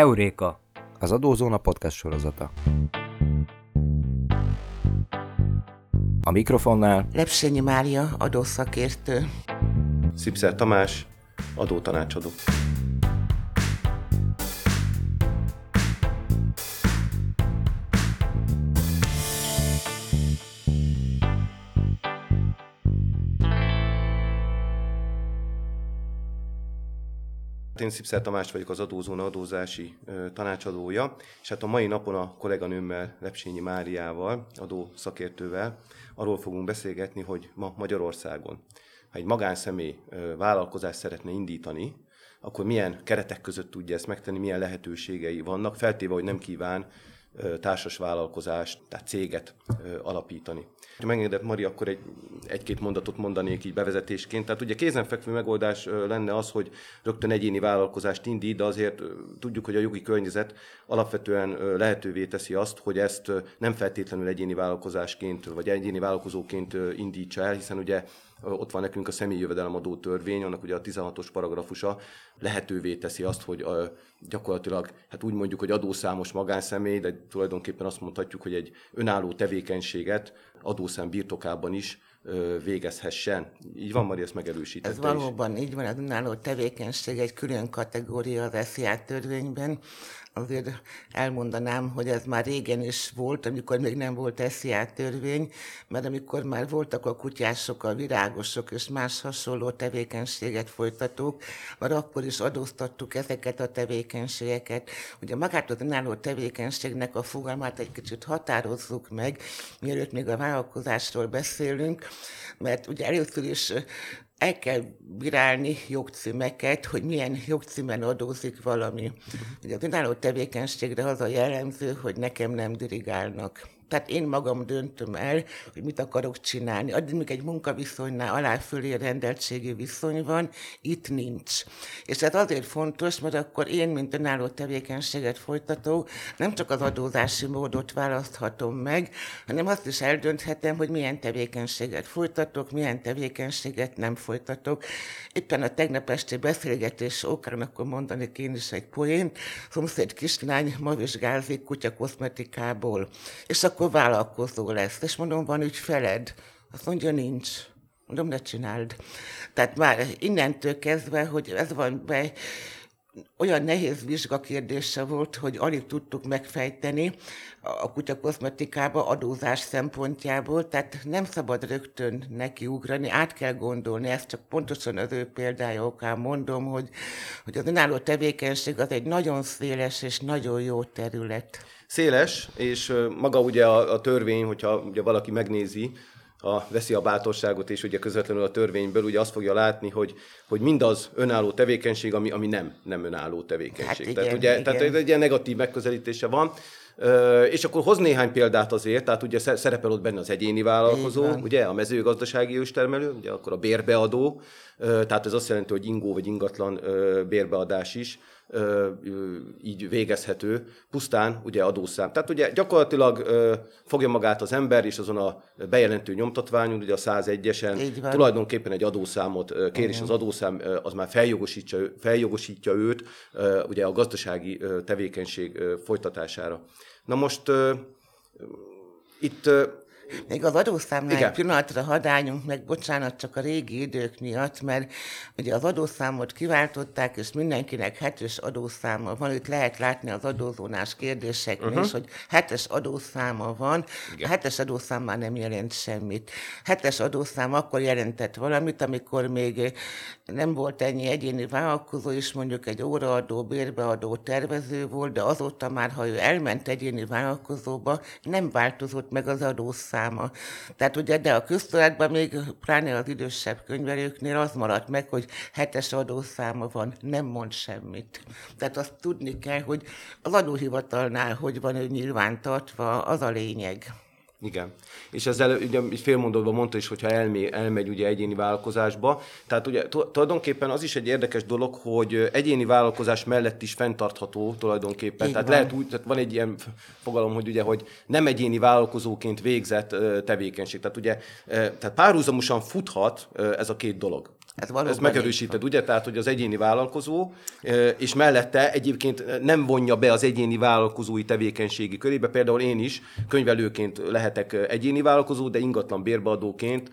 Heuréka, az Adózóna podcast sorozata. A mikrofonnál Lepsényi Mária, adószakértő. Szipszer Tamás, adótanácsadó. Én Szipszer Tamás vagyok az Adózóna adózási tanácsadója, és hát a mai napon a kolléganőmmel, Lepsényi Máriával, adó szakértővel arról fogunk beszélgetni, hogy ma Magyarországon, ha egy magánszemély vállalkozást szeretne indítani, akkor milyen keretek között tudja ezt megtenni, milyen lehetőségei vannak, feltéve, hogy nem kíván társas vállalkozást, tehát céget alapítani. Ha megengedett Mari, akkor egy, egy-két mondatot mondanék így bevezetésként. Tehát ugye kézenfekvő megoldás lenne az, hogy rögtön egyéni vállalkozást indít, de azért tudjuk, hogy a jogi környezet alapvetően lehetővé teszi azt, hogy ezt nem feltétlenül egyéni vállalkozásként vagy egyéni vállalkozóként indítsa el, hiszen ugye ott van nekünk a személyi jövedelemadó törvény, annak ugye a 16-os paragrafusa lehetővé teszi azt, hogy ö, gyakorlatilag, hát úgy mondjuk, hogy adószámos magánszemély, de tulajdonképpen azt mondhatjuk, hogy egy önálló tevékenységet adószám birtokában is végezhessen. Így van, Mari, ezt megerősítette Ez is. valóban így van, az önálló tevékenység egy külön kategória az SZIA törvényben. Azért elmondanám, hogy ez már régen is volt, amikor még nem volt SZIA törvény, mert amikor már voltak a kutyások, a virágosok és más hasonló tevékenységet folytatók, már akkor is adóztattuk ezeket a tevékenységeket. Ugye magát az önálló tevékenységnek a fogalmát egy kicsit határozzuk meg, mielőtt még a vállalkozásról beszélünk, mert ugye először is el kell bírálni jogcímeket, hogy milyen jogcímen adózik valami. Ugye az önálló tevékenységre az a jellemző, hogy nekem nem dirigálnak. Tehát én magam döntöm el, hogy mit akarok csinálni. Addig még egy munkaviszonynál alá-fölé rendeltségi viszony van, itt nincs. És ez azért fontos, mert akkor én, mint önálló tevékenységet folytató, nem csak az adózási módot választhatom meg, hanem azt is eldönthetem, hogy milyen tevékenységet folytatok, milyen tevékenységet nem folytatok. Éppen a tegnap esti beszélgetés okán akkor mondanék én is egy poént, szomszéd kislány ma vizsgázik kutya kozmetikából. És akkor vállalkozó lesz. És mondom, van ügyfeled? Azt mondja, nincs. Mondom, ne csináld. Tehát már innentől kezdve, hogy ez van be, olyan nehéz vizsgakérdése volt, hogy alig tudtuk megfejteni a kutya kozmetikába adózás szempontjából, tehát nem szabad rögtön nekiugrani, át kell gondolni, ezt csak pontosan az ő példája okán mondom, hogy, hogy az önálló tevékenység az egy nagyon széles és nagyon jó terület. Széles, és maga ugye a, a törvény, hogyha ugye valaki megnézi, a, veszi a bátorságot, és ugye közvetlenül a törvényből ugye azt fogja látni, hogy, hogy mindaz önálló tevékenység, ami, ami nem, nem önálló tevékenység. Hát igen, tehát, ugye, igen. tehát egy ilyen negatív megközelítése van. Ö, és akkor hoz néhány példát azért, tehát ugye sze- szerepel ott benne az egyéni vállalkozó, ugye a mezőgazdasági őstermelő, ugye akkor a bérbeadó, ö, tehát ez azt jelenti, hogy ingó vagy ingatlan ö, bérbeadás is ö, ö, így végezhető, pusztán ugye adószám. Tehát ugye gyakorlatilag ö, fogja magát az ember, és azon a bejelentő nyomtatványon, ugye a 101-esen Így van. tulajdonképpen egy adószámot kér, és az adószám az már feljogosítja, feljogosítja őt ö, ugye a gazdasági tevékenység folytatására. Na most ö, itt Még az adószámnál Igen. pillanatra hadáljunk meg, bocsánat, csak a régi idők miatt, mert ugye az adószámot kiváltották, és mindenkinek hetes adószáma van. Itt lehet látni az adózónás kérdéseknél uh-huh. is, hogy hetes adószáma van. A hetes adószám már nem jelent semmit. Hetes adószám akkor jelentett valamit, amikor még nem volt ennyi egyéni vállalkozó, és mondjuk egy óraadó, bérbeadó tervező volt, de azóta már, ha ő elment egyéni vállalkozóba, nem változott meg az adószáma. Tehát ugye, de a köztudatban még, pláne az idősebb könyvelőknél az maradt meg, hogy hetes adószáma van, nem mond semmit. Tehát azt tudni kell, hogy az adóhivatalnál hogy van ő nyilvántartva, az a lényeg. Igen. És ezzel ugye így félmondatban mondta is, hogyha elmé, elmegy ugye egyéni vállalkozásba. Tehát ugye tu- tulajdonképpen az is egy érdekes dolog, hogy egyéni vállalkozás mellett is fenntartható tulajdonképpen. Így tehát van. lehet úgy, tehát van egy ilyen fogalom, hogy ugye, hogy nem egyéni vállalkozóként végzett tevékenység. Tehát ugye, tehát párhuzamosan futhat ez a két dolog. Ez Ezt megerősíted, ugye? Tehát, hogy az egyéni vállalkozó, és mellette egyébként nem vonja be az egyéni vállalkozói tevékenységi körébe. Például én is könyvelőként lehetek egyéni vállalkozó, de ingatlan bérbeadóként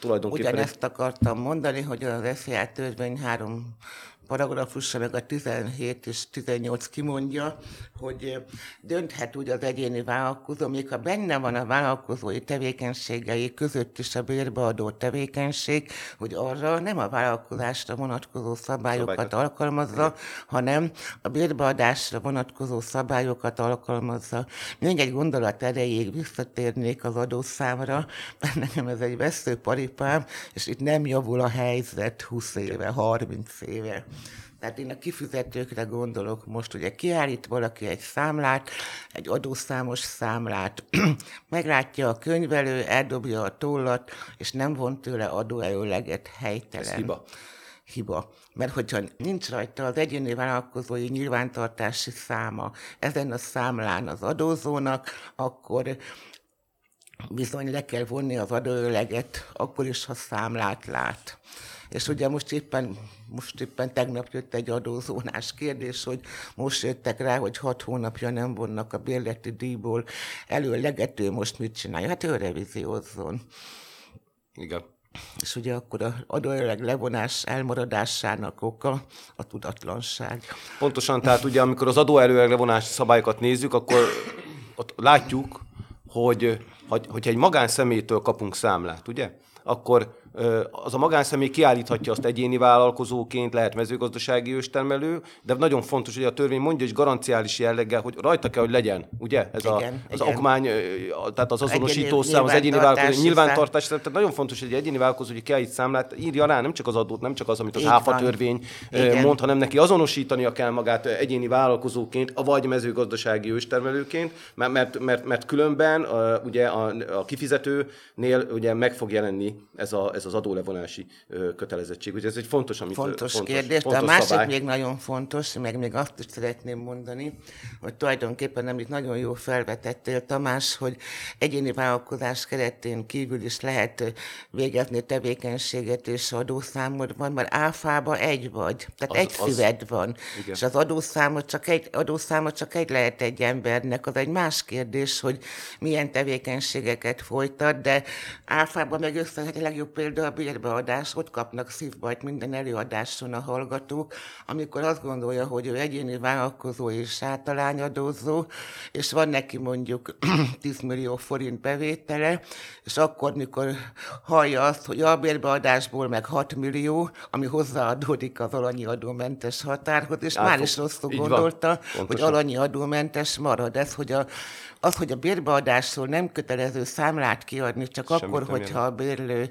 tulajdonképpen... Ugyanezt akartam mondani, hogy az SZIA törvény három paragrafusa, meg a 17 és 18 kimondja, hogy dönthet úgy az egyéni vállalkozó, még ha benne van a vállalkozói tevékenységei között is a bérbeadó tevékenység, hogy arra nem a vállalkozásra vonatkozó szabályokat Szabályokat. alkalmazza, hanem a bérbeadásra vonatkozó szabályokat alkalmazza. Még egy gondolat erejéig visszatérnék az adószámra, mert nekem ez egy veszőparipám, és itt nem javul a helyzet 20 éve, 30 éve. Tehát én a kifizetőkre gondolok most, ugye kiállít valaki egy számlát, egy adószámos számlát, meglátja a könyvelő, eldobja a tollat, és nem von tőle adóelőleget helytelen. Ez hiba. Hiba. Mert hogyha nincs rajta az egyéni vállalkozói nyilvántartási száma ezen a számlán az adózónak, akkor bizony le kell vonni az adóöleget, akkor is, ha számlát lát. És ugye most éppen, most éppen tegnap jött egy adózónás kérdés, hogy most jöttek rá, hogy hat hónapja nem vonnak a bérleti díjból előlegető, most mit csinálja? Hát ő revíziózzon. Igen. És ugye akkor az adóöleg levonás elmaradásának oka a tudatlanság. Pontosan, tehát ugye amikor az adóelőleg levonás szabályokat nézzük, akkor ott látjuk, hogy, hogy, hogyha egy magánszemélytől kapunk számlát, ugye? Akkor az a magánszemély kiállíthatja azt egyéni vállalkozóként, lehet mezőgazdasági őstermelő, de nagyon fontos, hogy a törvény mondja, hogy garanciális jelleggel, hogy rajta kell, hogy legyen, ugye? Ez igen, a, az igen. okmány, tehát az azonosító szám, az egyéni vállalkozó, nyilvántartás, tehát nagyon fontos, hogy egy egyéni vállalkozó, hogy kiállít számlát, írja rá nem csak az adót, nem csak az, amit az áfa törvény mond, hanem neki azonosítania kell magát egyéni vállalkozóként, vagy mezőgazdasági őstermelőként, mert, mert, mert, mert különben ugye a, a kifizetőnél ugye meg fog jelenni ez a, ez az adólevonási kötelezettség. Ugye ez egy fontos, amit fontos, fontos kérdés, fontos de a másik szabály. még nagyon fontos, meg még azt is szeretném mondani, hogy tulajdonképpen amit nagyon jó felvetettél, Tamás, hogy egyéni vállalkozás keretén kívül is lehet végezni tevékenységet és adószámod van, mert áfába egy vagy, tehát az, egy az, szíved van, igen. és az adószámot csak egy, adószámot csak egy lehet egy embernek, az egy más kérdés, hogy milyen tevékenységeket folytat, de áfában meg össze a legjobb példa például a bérbeadás, ott kapnak szívbajt minden előadáson a hallgatók, amikor azt gondolja, hogy ő egyéni vállalkozó és általányadózó, és van neki mondjuk 10 millió forint bevétele, és akkor, mikor hallja azt, hogy a bérbeadásból meg 6 millió, ami hozzáadódik az alanyi adómentes határhoz, és Átfog, már is rosszul gondolta, van, hogy alanyi adómentes marad. Ez, hogy a az, hogy a bérbeadásról nem kötelező számlát kiadni, csak Semmit akkor, hogyha a bérlő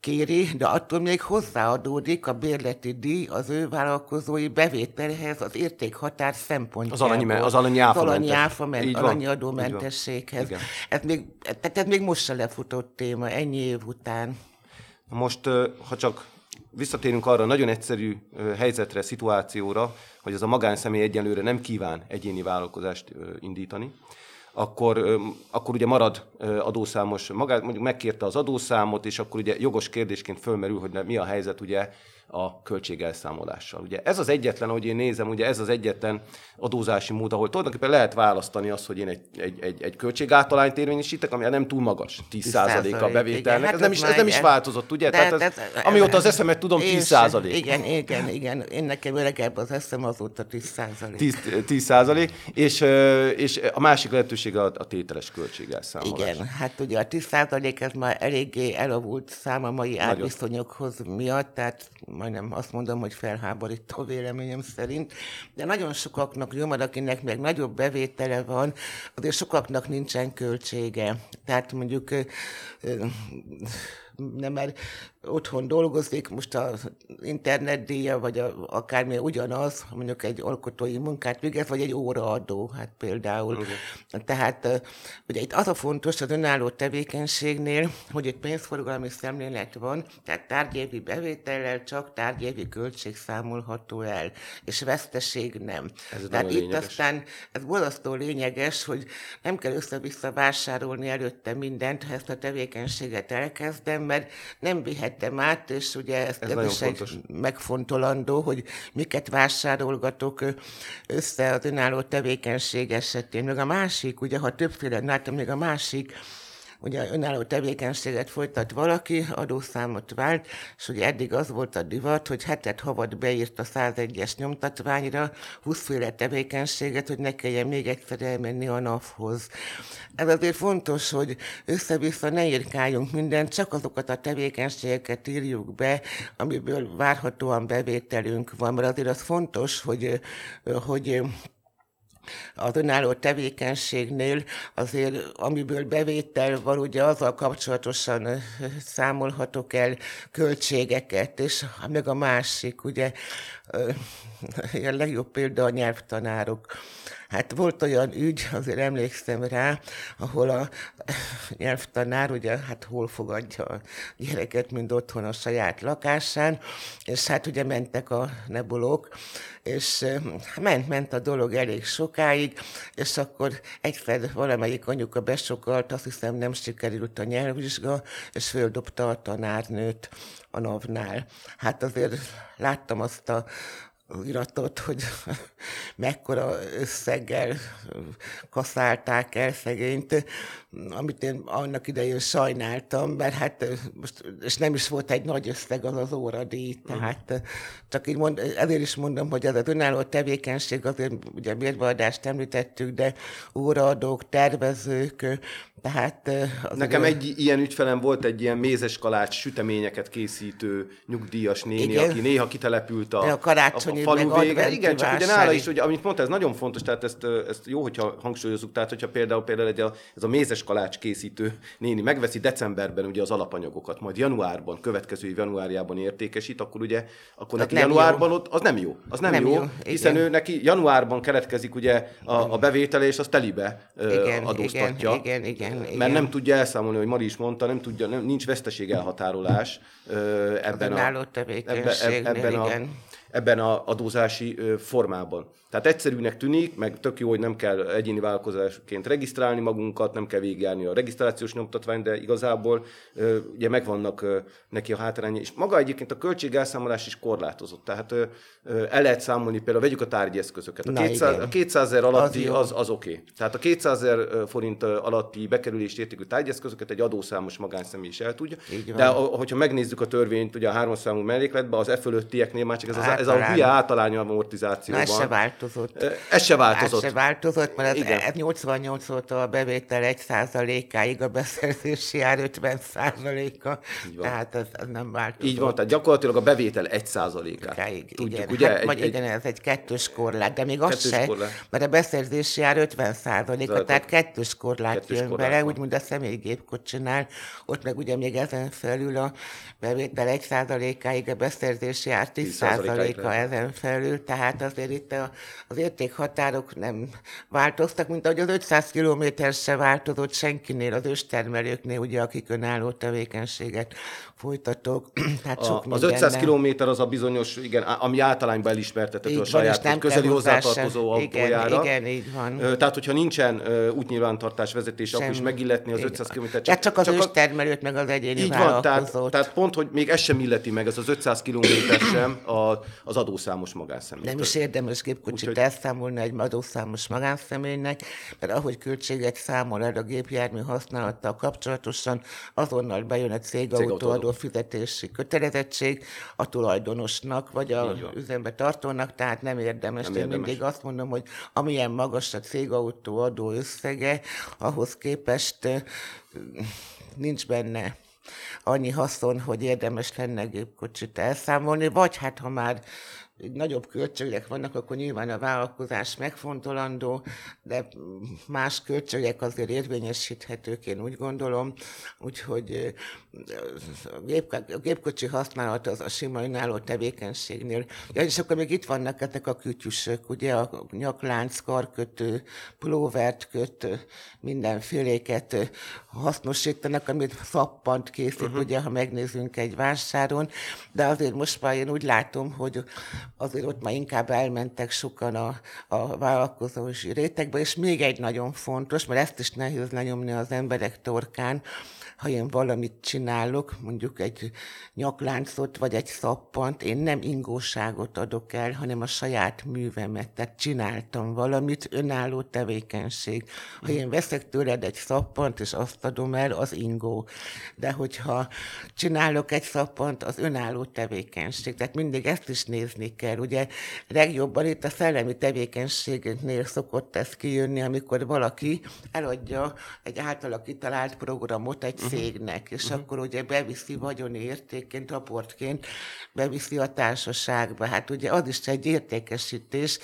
kéri, de attól még hozzáadódik a bérleti díj az ő vállalkozói bevételhez az értékhatár szempontjából. Az alanyi, az alanyi áfa, az alanyi, áfa men, alanyi adómentességhez. Ez még, tehát ez még most se lefutott téma, ennyi év után. Most, ha csak visszatérünk arra nagyon egyszerű helyzetre, szituációra, hogy ez a magánszemély egyenlőre nem kíván egyéni vállalkozást indítani, akkor, akkor ugye marad adószámos, magát, mondjuk megkérte az adószámot, és akkor ugye jogos kérdésként fölmerül, hogy mi a helyzet ugye a költségelszámolással. Ugye ez az egyetlen, ahogy én nézem, ugye ez az egyetlen adózási mód, ahol tulajdonképpen lehet választani azt, hogy én egy, egy, egy, egy költségátalányt érvényesítek, ami nem túl magas, 10% a bevételnek. Hát ez, nem is, ez nem is változott, ugye? De, Tehát ez, ez, amióta az eszemet tudom, 10%. Igen, igen, igen. Én nekem öregebb az eszem, azóta 10%. 10, 10% és, és a másik lehetőség a, a tételes költségelszámolás. Igen, hát ugye a 10% ez már eléggé elavult szám a mai árviszonyokhoz miatt, tehát majdnem azt mondom, hogy felháborító véleményem szerint, de nagyon sokaknak jó, mert akinek még nagyobb bevétele van, azért sokaknak nincsen költsége. Tehát mondjuk nem, mert otthon dolgozik, most az internetdíja, vagy a, akármi ugyanaz, mondjuk egy alkotói munkát végez, vagy egy óraadó, hát például. Okay. Tehát ugye itt az a fontos az önálló tevékenységnél, hogy egy pénzforgalmi szemlélet van, tehát tárgyévi bevétellel csak tárgyévi költség számolható el, és veszteség nem. Ez tehát itt lényeges. aztán ez borzasztó lényeges, hogy nem kell össze-vissza vásárolni előtte mindent, ha ezt a tevékenységet elkezdem, mert nem vihet vehettem át, és ugye ez, Ez ez, egy megfontolandó, hogy miket vásárolgatok össze az önálló tevékenység esetén. Meg a másik, ugye ha többféle, látom, még a másik, ugye önálló tevékenységet folytat valaki, adószámot vált, és ugye eddig az volt a divat, hogy hetet havat beírt a 101-es nyomtatványra 20 féle tevékenységet, hogy ne kelljen még egyszer elmenni a NAV-hoz. Ez azért fontos, hogy össze-vissza ne írkáljunk mindent, csak azokat a tevékenységeket írjuk be, amiből várhatóan bevételünk van, mert azért az fontos, hogy, hogy az önálló tevékenységnél azért, amiből bevétel van, ugye azzal kapcsolatosan számolhatok el költségeket, és meg a másik, ugye a legjobb példa a nyelvtanárok. Hát volt olyan ügy, azért emlékszem rá, ahol a nyelvtanár ugye hát hol fogadja a gyereket, mint otthon a saját lakásán, és hát ugye mentek a nebulók, és eh, ment, ment a dolog elég sokáig, és akkor egyszer valamelyik anyuka besokalt, azt hiszem nem sikerült a nyelvvizsga, és földobta a tanárnőt a NAV-nál. Hát azért láttam azt a iratot, hogy mekkora összeggel kaszálták el szegényt, amit én annak idején sajnáltam, mert hát most, és nem is volt egy nagy összeg az az óradíj, tehát csak így mond, ezért is mondom, hogy az az önálló tevékenység, azért ugye mérvaadást említettük, de óraadók, tervezők, tehát... Nekem ugye- egy ilyen ügyfelem volt egy ilyen mézes kalács süteményeket készítő nyugdíjas néni, Igen. aki néha kitelepült a, A karácsonyi, falu vége. Igen, csak ugye nála is, ugye, amit mondta, ez nagyon fontos, tehát ezt, ezt jó, hogyha hangsúlyozzuk, tehát hogyha például, például egy a, ez a mézes kalács készítő néni megveszi decemberben ugye az alapanyagokat, majd januárban, következő januárjában értékesít, akkor ugye, akkor neki januárban ott, az nem jó. Az nem, Nem jó, jó, hiszen igen. ő neki januárban keletkezik ugye a, a bevétele, és az telibe Igen, adóztatja. igen, igen, igen, Mert igen. nem tudja elszámolni, hogy Mari is mondta, nem tudja, nem, nincs veszteség elhatárolás ebben, a, ebben, ebben, a. ebben a adózási formában. Tehát egyszerűnek tűnik, meg tök jó, hogy nem kell egyéni vállalkozásként regisztrálni magunkat, nem kell végigjárni a regisztrációs nyomtatvány, de igazából ugye megvannak neki a hátrányai. És maga egyébként a költségelszámolás is korlátozott. Tehát el lehet számolni, például vegyük a tárgyi eszközöket. A Na 200, igen. a 200 ezer alatti jó. az, az oké. Okay. Tehát a 200 ezer forint alatti bekerülést értékű tárgyeszközöket egy adószámos magánszemély is el tudja. De hogyha megnézzük a törvényt, ugye a hármas számú mellékletben, az e fölöttieknél már csak ez, az, ez a hülye általány amortizáció Na, ez se változott. Ez se változott. Ez se változott, mert az, Igen. ez 88 óta a bevétel 1 áig a beszerzési ár 50 százaléka, tehát ez, ez nem változott. Így van, tehát gyakorlatilag a bevétel 1%-át. Sokáig, Tudjuk, igen. ugye? Hát, vagy igen, ez egy kettős korlát, de még az se, korlát. mert a beszerzési ár 50 százaléka, Tehát tehát kettős korlát kettős jön korlát bele, van. úgy, mint a személygépkocsinál, ott meg ugye még ezen felül a bevétel 1 százalékáig, a beszerzési ár 10 10 százalékáig százaléka lehet. ezen felül, tehát azért itt a, az értékhatárok nem változtak, mint ahogy az 500 kilométer se változott senkinél, az őstermelőknél, ugye, akik önálló tevékenységet folytatok. tehát sok A, az minden 500 nem- kilométer az a bizonyos, igen, ami általányban elismertethető Így a van, saját és nem közeli hozzátartozó autójára. Igen, igen, így van. Tehát, hogyha nincsen útnyilvántartás vezetés, akkor is megilletni az Igen. 500 km. Tehát csak az őstermelőt, meg az egyéni Így van, tehát, tehát pont, hogy még ez sem illeti meg, ez az 500 km sem a, az adószámos magánszemély. Nem is érdemes gépkocsit Úgyhogy- elszámolni egy adószámos magánszemélynek, mert ahogy költséget számol el a gépjármű használattal kapcsolatosan, azonnal bejön a cégautóadó Cégautóadó. fizetési kötelezettség a tulajdonosnak, vagy a üzembe tartónak, tehát nem érdemes. Nem Én érdemes. mindig azt mondom, hogy amilyen magas a cégautó adó összege, ahhoz képest nincs benne annyi haszon, hogy érdemes lenne gépkocsit elszámolni, vagy hát ha már nagyobb költségek vannak, akkor nyilván a vállalkozás megfontolandó, de más költségek azért érvényesíthetők, én úgy gondolom, úgyhogy a, gép, a gépkocsi használat az a sima önálló tevékenységnél. Ja, és akkor még itt vannak ezek a kütyüsök, ugye a nyaklánc, karkötő, pulóvert köt, mindenféléket hasznosítanak, amit szappant készít, uh-huh. ugye, ha megnézzünk egy vásáron, de azért most már én úgy látom, hogy azért ott már inkább elmentek sokan a, a vállalkozói rétegbe, és még egy nagyon fontos, mert ezt is nehéz lenyomni az emberek torkán, ha én valamit csinálok, mondjuk egy nyakláncot vagy egy szappant, én nem ingóságot adok el, hanem a saját művemet. Tehát csináltam valamit, önálló tevékenység. Ha én veszek tőled egy szappant, és azt adom el, az ingó. De hogyha csinálok egy szappant, az önálló tevékenység. Tehát mindig ezt is nézni kell. Ugye legjobban itt a szellemi tevékenységnél szokott ez kijönni, amikor valaki eladja egy általa kitalált programot egy cégnek, és uh-huh. akkor ugye beviszi vagyoni értékként, raportként, beviszi a társaságba. Hát ugye az is egy értékesítés,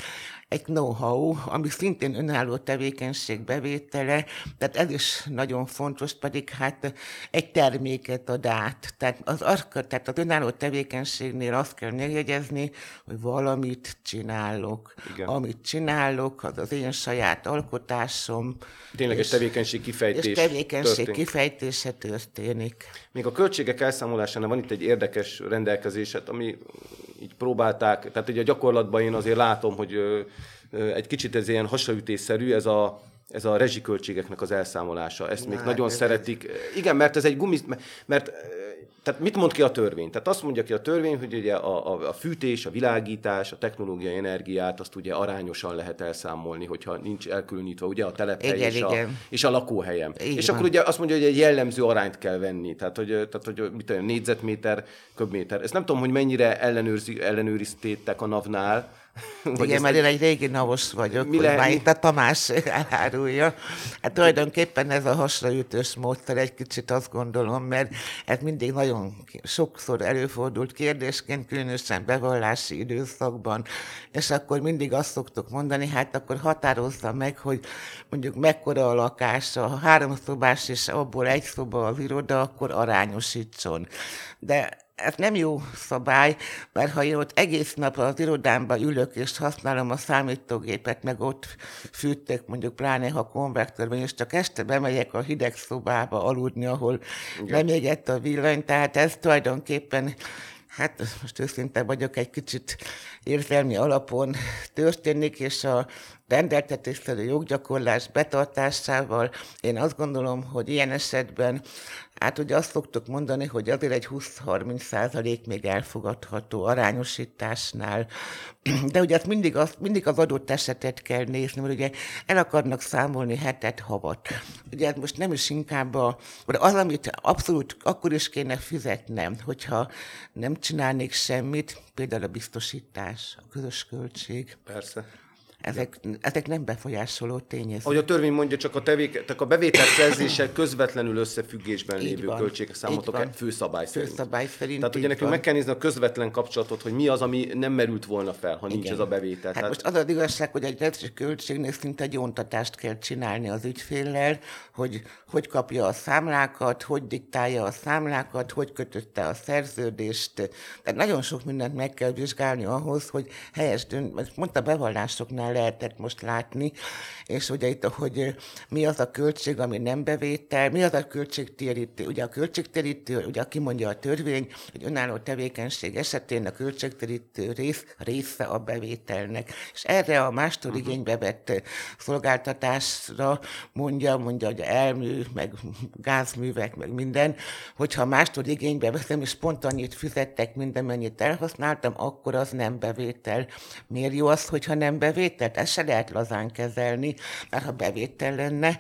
egy know-how, ami szintén önálló tevékenység bevétele, tehát ez is nagyon fontos, pedig hát egy terméket ad át. Tehát az, az, tehát az önálló tevékenységnél azt kell megjegyezni, hogy valamit csinálok. Igen. Amit csinálok, az az én saját alkotásom. Tényleg egy tevékenység kifejtés És tevékenység történik. kifejtése történik. Még a költségek elszámolásánál van itt egy érdekes rendelkezéset, ami így próbálták, tehát ugye a gyakorlatban én azért látom, hogy egy kicsit ez ilyen hasraütésszerű, ez a, ez a rezsiköltségeknek az elszámolása. Ezt még Na, nagyon szeretik. Ez... Igen, mert ez egy gumis, mert tehát mit mond ki a törvény? Tehát azt mondja ki a törvény, hogy ugye a, a, a fűtés, a világítás, a technológiai energiát azt ugye arányosan lehet elszámolni, hogyha nincs elkülönítve ugye a telephely igen, és, igen. A, és a lakóhelyem. Igen. És akkor ugye azt mondja, hogy egy jellemző arányt kell venni, tehát hogy, tehát, hogy mit tudom, négyzetméter, köbméter. Ezt nem tudom, hogy mennyire ellenőrzi, ellenőriztétek a NAV-nál, Igen, mert én egy régi navos vagyok, mi hogy már itt a Tamás elárulja. Hát tulajdonképpen ez a hasraütős módszer egy kicsit azt gondolom, mert ez mindig nagyon sokszor előfordult kérdésként, különösen bevallási időszakban, és akkor mindig azt szoktuk mondani, hát akkor határozza meg, hogy mondjuk mekkora a lakás, ha három szobás és abból egy szoba az iroda, akkor arányosítson. De ez nem jó szabály, mert ha én ott egész nap az irodámban ülök, és használom a számítógépet, meg ott fűtök, mondjuk pláne ha konvektorban, és csak este bemegyek a hideg szobába aludni, ahol Igen. nem égett a villany, tehát ez tulajdonképpen hát most őszinte vagyok, egy kicsit érzelmi alapon történik, és a rendeltetésszerű joggyakorlás betartásával én azt gondolom, hogy ilyen esetben Hát ugye azt szoktuk mondani, hogy azért egy 20-30 százalék még elfogadható arányosításnál, de ugye azt mindig, azt, mindig az adott esetet kell nézni, mert ugye el akarnak számolni hetet, havat. Ugye ez most nem is inkább a, az, amit abszolút akkor is kéne fizetnem, hogyha nem csinálnék semmit, például a biztosítás, a közös költség. Persze ezek, ezek nem befolyásoló tényezők. Ahogy a törvény mondja, csak a, tevék, tehát a bevétel szerzése közvetlenül összefüggésben így lévő költségek számotok el főszabály szerint. Főszabály szerint Tehát ugye nekünk meg kell nézni a közvetlen kapcsolatot, hogy mi az, ami nem merült volna fel, ha Igen. nincs ez a bevétel. Hát Tehát... most az az igazság, hogy egy rendes költségnél szinte egy ontatást kell csinálni az ügyféllel, hogy hogy kapja a számlákat, hogy diktálja a számlákat, hogy kötötte a szerződést. Tehát nagyon sok mindent meg kell vizsgálni ahhoz, hogy helyes dönt, mondta bevallásoknál lehetett most látni, és ugye itt, hogy mi az a költség, ami nem bevétel, mi az a költségtérítő. Ugye a költségtérítő, ugye aki mondja a törvény, hogy önálló tevékenység esetén a költségtérítő rész része a bevételnek. És erre a mástól uh-huh. igénybe vett szolgáltatásra mondja, mondja, hogy elmű, meg gázművek, meg minden, hogyha mástól igénybe veszem, és pont annyit fizettek, minden mennyit elhasználtam, akkor az nem bevétel. Miért jó az, hogyha nem bevétel? Bevételt, ezt se lehet lazán kezelni, mert ha bevétel lenne,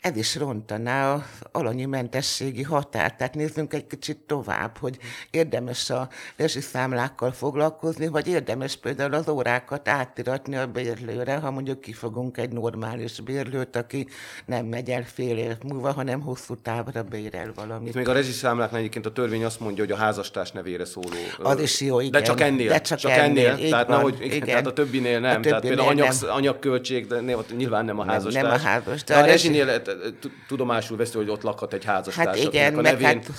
ez is rontaná az alanyi mentességi határt. Tehát nézzünk egy kicsit tovább, hogy érdemes a számlákkal foglalkozni, vagy érdemes például az órákat átiratni a bérlőre, ha mondjuk kifogunk egy normális bérlőt, aki nem megy el fél év múlva, hanem hosszú távra bérel valamit. Itt még a rezsiszámláknál egyébként a törvény azt mondja, hogy a házastárs nevére szóló. Az is jó, igen. De csak ennél. De csak, csak ennél. ennél. Tehát, van, nehogy, igen. tehát a többinél nem. A többinél tehát például anyag, anyagköltség, de nyilván nem a házastárs. Nem, nem a házastárs. De a rezsinél tehát tudomásul veszi, hogy ott lakhat egy házastárs. Hát igen, a nevén, hát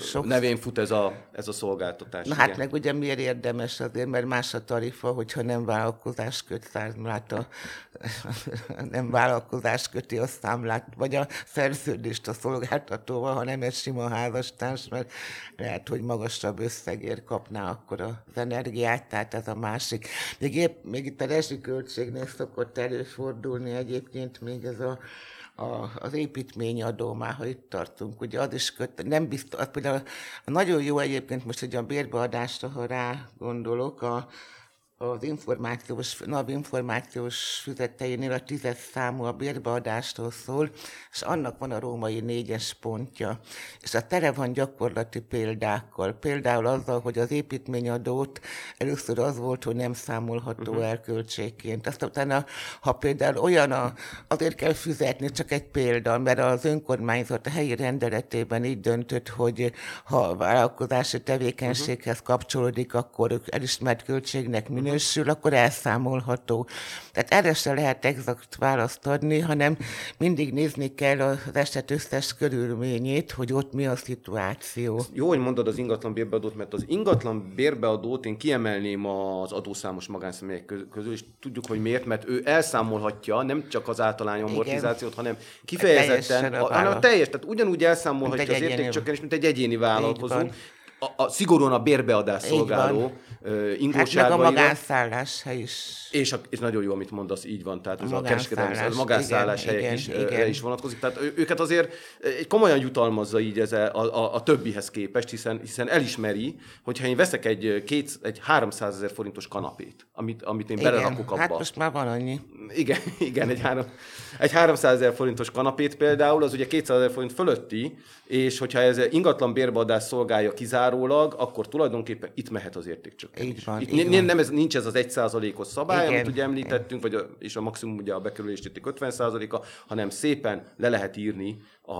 sok... nevén fut ez a, ez a szolgáltatás. Na igen. hát meg ugye miért érdemes azért, mert más a tarifa, hogyha nem vállalkozás köt számlát, a, nem vállalkozás köti a számlát, vagy a szerződést a szolgáltatóval, hanem egy sima házastárs, mert lehet, hogy magasabb összegért kapná akkor az energiát, tehát ez a másik. Még, épp, még itt a rezsiköltségnél szokott előfordulni egyébként még ez a a, az építményadó, már ha itt tartunk, ugye az is köt, nem biztos, az például nagyon jó egyébként most egy a bérbeadásra, ha rá gondolok, a, az információs, NAV információs füzeteinél a tízes számú a bérbeadástól szól, és annak van a római négyes pontja. És a tele van gyakorlati példákkal. Például azzal, hogy az építményadót először az volt, hogy nem számolható uh-huh. el költségként. Azt utána, ha például olyan, a, azért kell fizetni, csak egy példa, mert az önkormányzat a helyi rendeletében így döntött, hogy ha a vállalkozási tevékenységhez kapcsolódik, akkor elismert költségnek minősül, akkor elszámolható. Tehát erre se lehet exakt választ adni, hanem mindig nézni kell az eset összes körülményét, hogy ott mi a szituáció. Jó, hogy mondod az ingatlan bérbeadót, mert az ingatlan bérbeadót én kiemelném az adószámos magánszemélyek közül, és tudjuk, hogy miért, mert ő elszámolhatja nem csak az általány amortizációt, hanem kifejezetten, a, hanem a teljes, tehát ugyanúgy elszámolhatja az értékcsökkenést, mint egy egyéni vállalkozó a, a, szigorúan a bérbeadás szolgáló ingóságban. Hát meg a magánszállás hely is. És, a, és nagyon jó, amit mondasz, így van, tehát ez a, a kereskedelmi, a magánszállás igen, helyek igen, is, igen. is vonatkozik. Tehát őket azért komolyan jutalmazza így ez a, a, a többihez képest, hiszen, hiszen elismeri, hogyha én veszek egy, két, egy 300 ezer forintos kanapét, amit, amit én igen, belerakok abba. Hát most már van annyi. Igen, igen egy, három, egy 300 ezer forintos kanapét például, az ugye 200 ezer forint fölötti, és hogyha ez ingatlan bérbeadás szolgálja kizárólag, akkor tulajdonképpen itt mehet az értékcsökkentés. van, itt így n- nem ez, nincs ez az egy százalékos szabály, Igen. amit ugye említettünk, vagy a, és a maximum ugye a bekerülési érték 50 százaléka, hanem szépen le lehet írni a,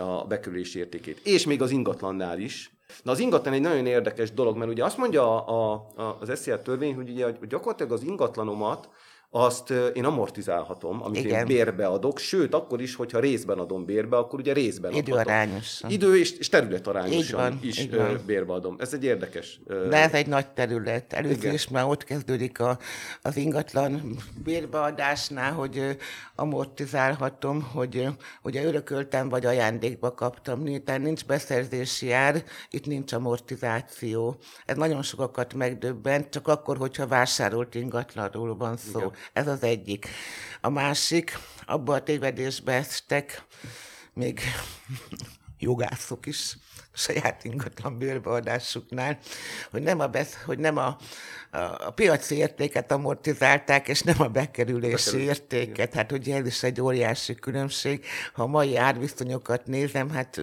a bekerülési értékét. És még az ingatlannál is, Na az ingatlan egy nagyon érdekes dolog, mert ugye azt mondja a, a, az SZIA törvény, hogy ugye gyakorlatilag az ingatlanomat azt én amortizálhatom, amit Igen. én bérbe adok, sőt, akkor is, hogyha részben adom bérbe, akkor ugye részben adhatom. Időarányosan. Idő és, és területarányosan van, is van. bérbe adom. Ez egy érdekes. De ez egy nagy terület. Először is már ott kezdődik a, az ingatlan bérbeadásnál, hogy amortizálhatom, hogy ugye örököltem vagy ajándékba kaptam, tehát nincs beszerzési ár, itt nincs amortizáció. Ez nagyon sokakat megdöbbent, csak akkor, hogyha vásárolt ingatlanról van szó. Igen. Ez az egyik. A másik, abba a tévedésbe estek, még jogászok is, saját ingatlan bérbeadásuknál, hogy nem a, besz, hogy nem a, a, a piaci értéket amortizálták, és nem a bekerülési Bekerül. értéket. Hát ugye ez is egy óriási különbség. Ha a mai árviszonyokat nézem, hát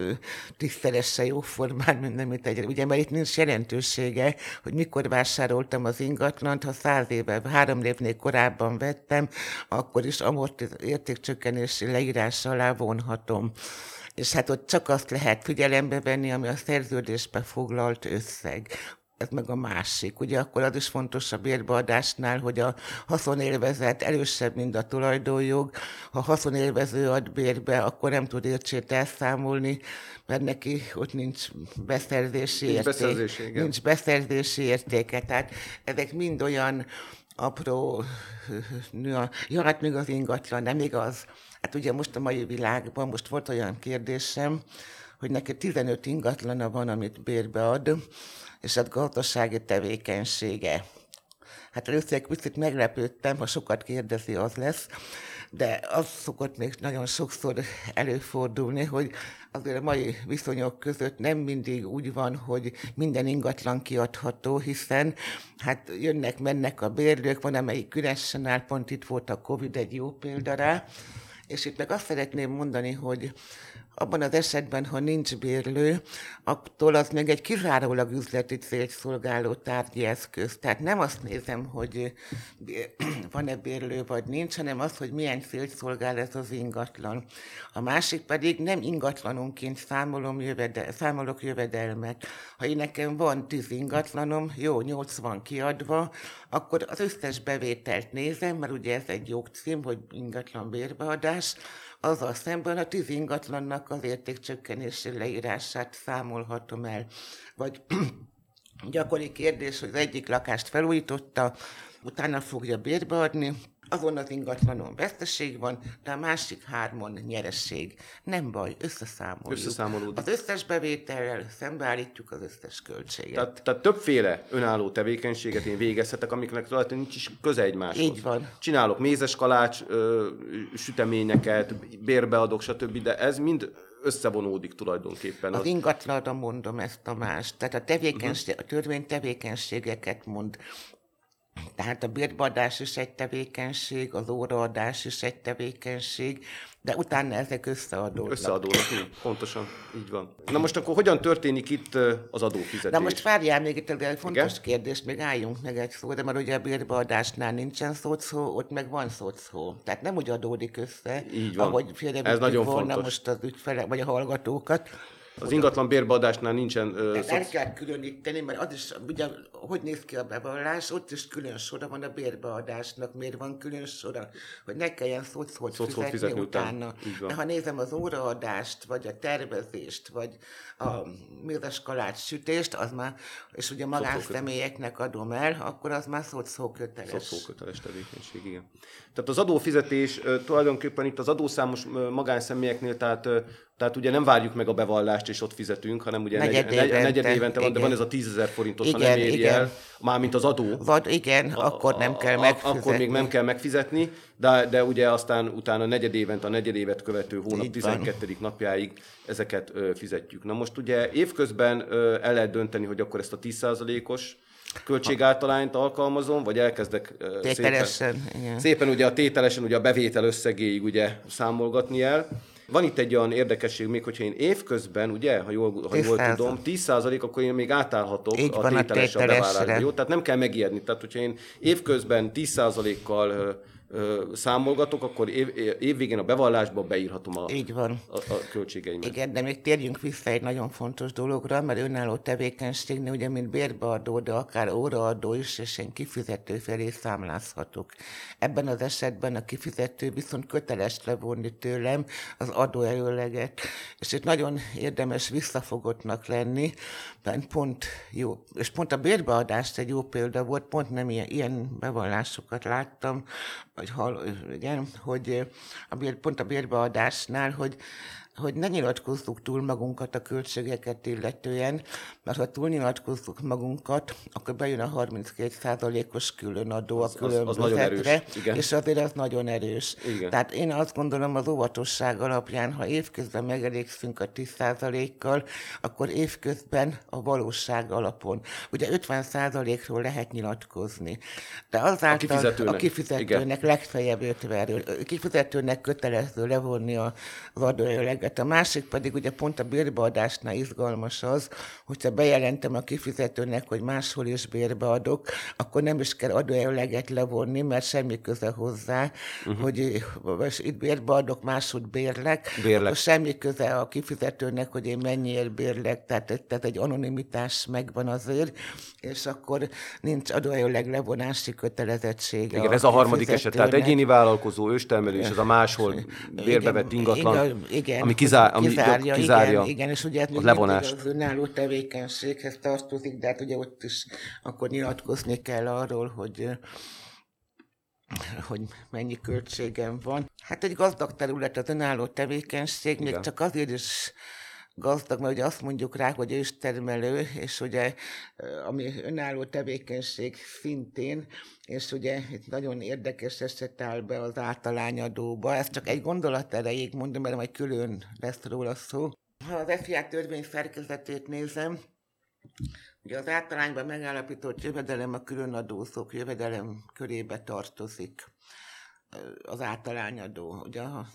tízszerese jóformán, mint nem itt egy. Ugye, mert itt nincs jelentősége, hogy mikor vásároltam az ingatlant, ha száz éve, három évnél korábban vettem, akkor is amortiz- értékcsökkenési leírás alá vonhatom és hát ott csak azt lehet figyelembe venni, ami a szerződésbe foglalt összeg ez meg a másik. Ugye akkor az is fontos a bérbeadásnál, hogy a haszonélvezet erősebb, mint a tulajdonjog. Ha haszonélvező ad bérbe, akkor nem tud értsét elszámolni, mert neki ott nincs beszerzési nincs érték. Beszerzési, igen. nincs beszerzési értéke. Tehát ezek mind olyan apró, ja, hát még az ingatlan, nem igaz. Hát ugye most a mai világban, most volt olyan kérdésem, hogy neki 15 ingatlana van, amit bérbe ad, és hát gazdasági tevékenysége. Hát először egy picit meglepődtem, ha sokat kérdezi, az lesz, de az szokott még nagyon sokszor előfordulni, hogy azért a mai viszonyok között nem mindig úgy van, hogy minden ingatlan kiadható, hiszen hát jönnek, mennek a bérlők, van amelyik üresen áll, pont itt volt a Covid egy jó példa rá, és itt meg azt szeretném mondani, hogy abban az esetben, ha nincs bérlő, attól az még egy kizárólag üzleti célt szolgáló tárgyi eszköz. Tehát nem azt nézem, hogy van-e bérlő vagy nincs, hanem az, hogy milyen célt szolgál ez az ingatlan. A másik pedig nem ingatlanonként számolom jövedel, számolok jövedelmet. Ha én nekem van tíz ingatlanom, jó, nyolc van kiadva, akkor az összes bevételt nézem, mert ugye ez egy jogcím, hogy ingatlan bérbeadás, azzal szemben a tíz ingatlannak az értékcsökkenési leírását számolhatom el. Vagy gyakori kérdés, hogy az egyik lakást felújította, utána fogja bérbe adni, azon az ingatlanon veszteség van, de a másik hármon nyeresség. Nem baj, összeszámoljuk. Összeszámolódik. Az összes bevétellel szembeállítjuk az összes költséget. Tehát, tehát többféle önálló tevékenységet én végezhetek, amiknek tulajdonképpen nincs is köze egymáshoz. Így van. Csinálok mézes kalács, ö, süteményeket, bérbeadok, stb., de ez mind összevonódik tulajdonképpen. Az ingatlanra mondom ezt a más. Tehát a, tevékenység, a törvény tevékenységeket mond. Tehát a bérbeadás is egy tevékenység, az óraadás is egy tevékenység, de utána ezek összeadódnak. Összeadódnak, így, pontosan, így van. Na most akkor hogyan történik itt az adófizetés? Na most várjál még itt egy fontos Igen? kérdés, még álljunk meg egy szóra, mert ugye a bérbeadásnál nincsen szószó, ott meg van szószó. Tehát nem úgy adódik össze, Így van. ahogy félrevittük nagyon volna fontos. most az ügyfele, vagy a hallgatókat. Az ingatlan bérbeadásnál nincsen... Ö, Tehát el szoci... kell különíteni, mert az is, ugye, hogy néz ki a bevallás, ott is külön sora van a bérbeadásnak, miért van külön sora, hogy ne kelljen Szót fizetni, fizetni után. utána. Van. De ha nézem az óraadást, vagy a tervezést, vagy a mézes kalács sütést, az már, és ugye magánszemélyeknek adom el, akkor az már szót szó köteles. Szóköteles tevékenység, igen. Tehát az adófizetés tulajdonképpen itt az adószámos magánszemélyeknél, tehát, tehát ugye nem várjuk meg a bevallást, és ott fizetünk, hanem ugye Negyed negy- negy- évente, negyed évente van, de igen. van ez a 10 ezer forintos, ha Igen, nem éri igen. el, mármint az adó. Vagy igen, akkor nem kell A- a- megfizetni. Akkor még nem kell megfizetni, de, de ugye aztán utána negyed évente, a negyed évet követő hónap Így van. 12. napjáig ezeket ö, fizetjük. Na most ugye évközben ö, el lehet dönteni, hogy akkor ezt a 10%-os költségáltalányt alkalmazom, vagy elkezdek ö, szépen, Tételesen, igen. szépen ugye a tételesen ugye a bevétel összegéig ugye számolgatni el. Van itt egy olyan érdekesség még, hogyha én évközben, ugye, ha jól, ha jól 10%. tudom, 10% akkor én még átállhatok Így a a tételes a tételesre. bevállalásba. Jó? Tehát nem kell megijedni. Tehát, hogyha én évközben 10%-kal ö, számolgatok, akkor év, évvégén a bevallásba beírhatom a, Így van. a, a költségeimet. Igen, de még térjünk vissza egy nagyon fontos dologra, mert önálló tevékenységnél ugye, mint bérbeadó, de akár óraadó is, és én kifizető felé számlázhatok. Ebben az esetben a kifizető viszont köteles levonni tőlem az adóerőleget, és itt nagyon érdemes visszafogottnak lenni, mert pont jó, és pont a bérbeadást egy jó példa volt, pont nem ilyen, ilyen bevallásokat láttam, vagy hall, igen, hogy a bér, pont a bérbeadásnál, hogy hogy ne nyilatkozzuk túl magunkat a költségeket illetően, mert ha túl nyilatkozzuk magunkat, akkor bejön a 32%-os különadó a az- az különbözetre, erős, igen. és azért az nagyon erős. Igen. Tehát én azt gondolom az óvatosság alapján, ha évközben megelégszünk a 10%-kal, akkor évközben a valóság alapon. Ugye 50%-ról lehet nyilatkozni, de azáltal kifizetőnek. a kifizetőnek legfeljebb 50-ről. A kifizetőnek kötelező levonni a- az adójöleget. A másik pedig ugye pont a bérbeadásnál izgalmas az, hogyha bejelentem a kifizetőnek, hogy máshol is bérbeadok, akkor nem is kell adójöleget levonni, mert semmi köze hozzá, uh-huh. hogy most itt bérbeadok, máshogy bérlek, Bérlek. akkor semmi köze a kifizetőnek, hogy én mennyiért bérlek, tehát, tehát egy anonimitás megvan azért, és akkor nincs adójöleg levonási kötelezettsége. Igen, ez a harmadik eset, tehát egyéni vállalkozó, őstermelő, és ez a máshol bérbevett ingatlan, igen, igen, ami, kizár, ami kizárja, kizárja igen, igen, és ugye a még levonást. az önálló tevékenységhez tartozik, de hát ugye ott is akkor nyilatkozni kell arról, hogy hogy mennyi költségem van. Hát egy gazdag terület az önálló tevékenység, még Igen. csak azért is gazdag, mert ugye azt mondjuk rá, hogy őstermelő, és ugye ami önálló tevékenység szintén, és ugye itt nagyon érdekes eset áll be az általányadóba. Ez csak egy gondolat erejéig mondom, mert majd külön lesz róla szó. Ha az FIA törvény szerkezetét nézem, Ugye az általányban megállapított jövedelem a különadózók jövedelem körébe tartozik az általányadó. Ugye a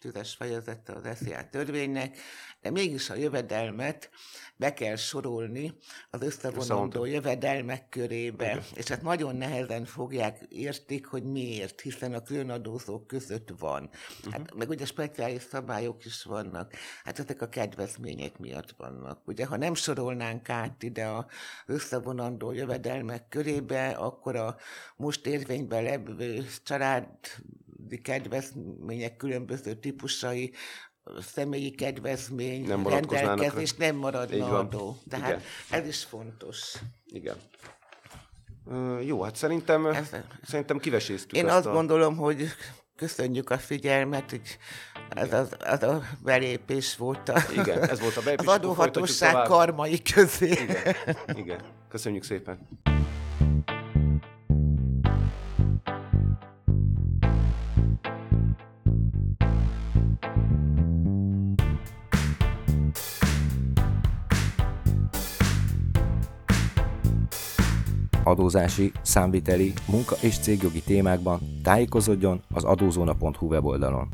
tízes fejezete az SZIA törvénynek, de mégis a jövedelmet be kell sorolni az összevonandó jövedelmek körébe. És hát nagyon nehezen fogják értik, hogy miért, hiszen a különadózók között van. Hát, meg ugye speciális szabályok is vannak. Hát ezek a kedvezmények miatt vannak. Ugye, ha nem sorolnánk át ide a összevonandó jövedelmek körébe, akkor a most érvényben levő család kedvezmények különböző típusai, személyi kedvezmény, Nem rendelkezés nem maradna adó. Tehát Igen. ez is fontos. Igen. Ö, jó, hát szerintem, Ez- szerintem kiveséztük Én ezt azt a... gondolom, hogy köszönjük a figyelmet, hogy ez az, az a belépés volt a, Igen, ez volt a belépés, az adóhatóság karmai közé. Igen, igen. Köszönjük szépen. Adózási, számviteli, munka és cégjogi témákban tájékozódjon az adózóna.hu weboldalon.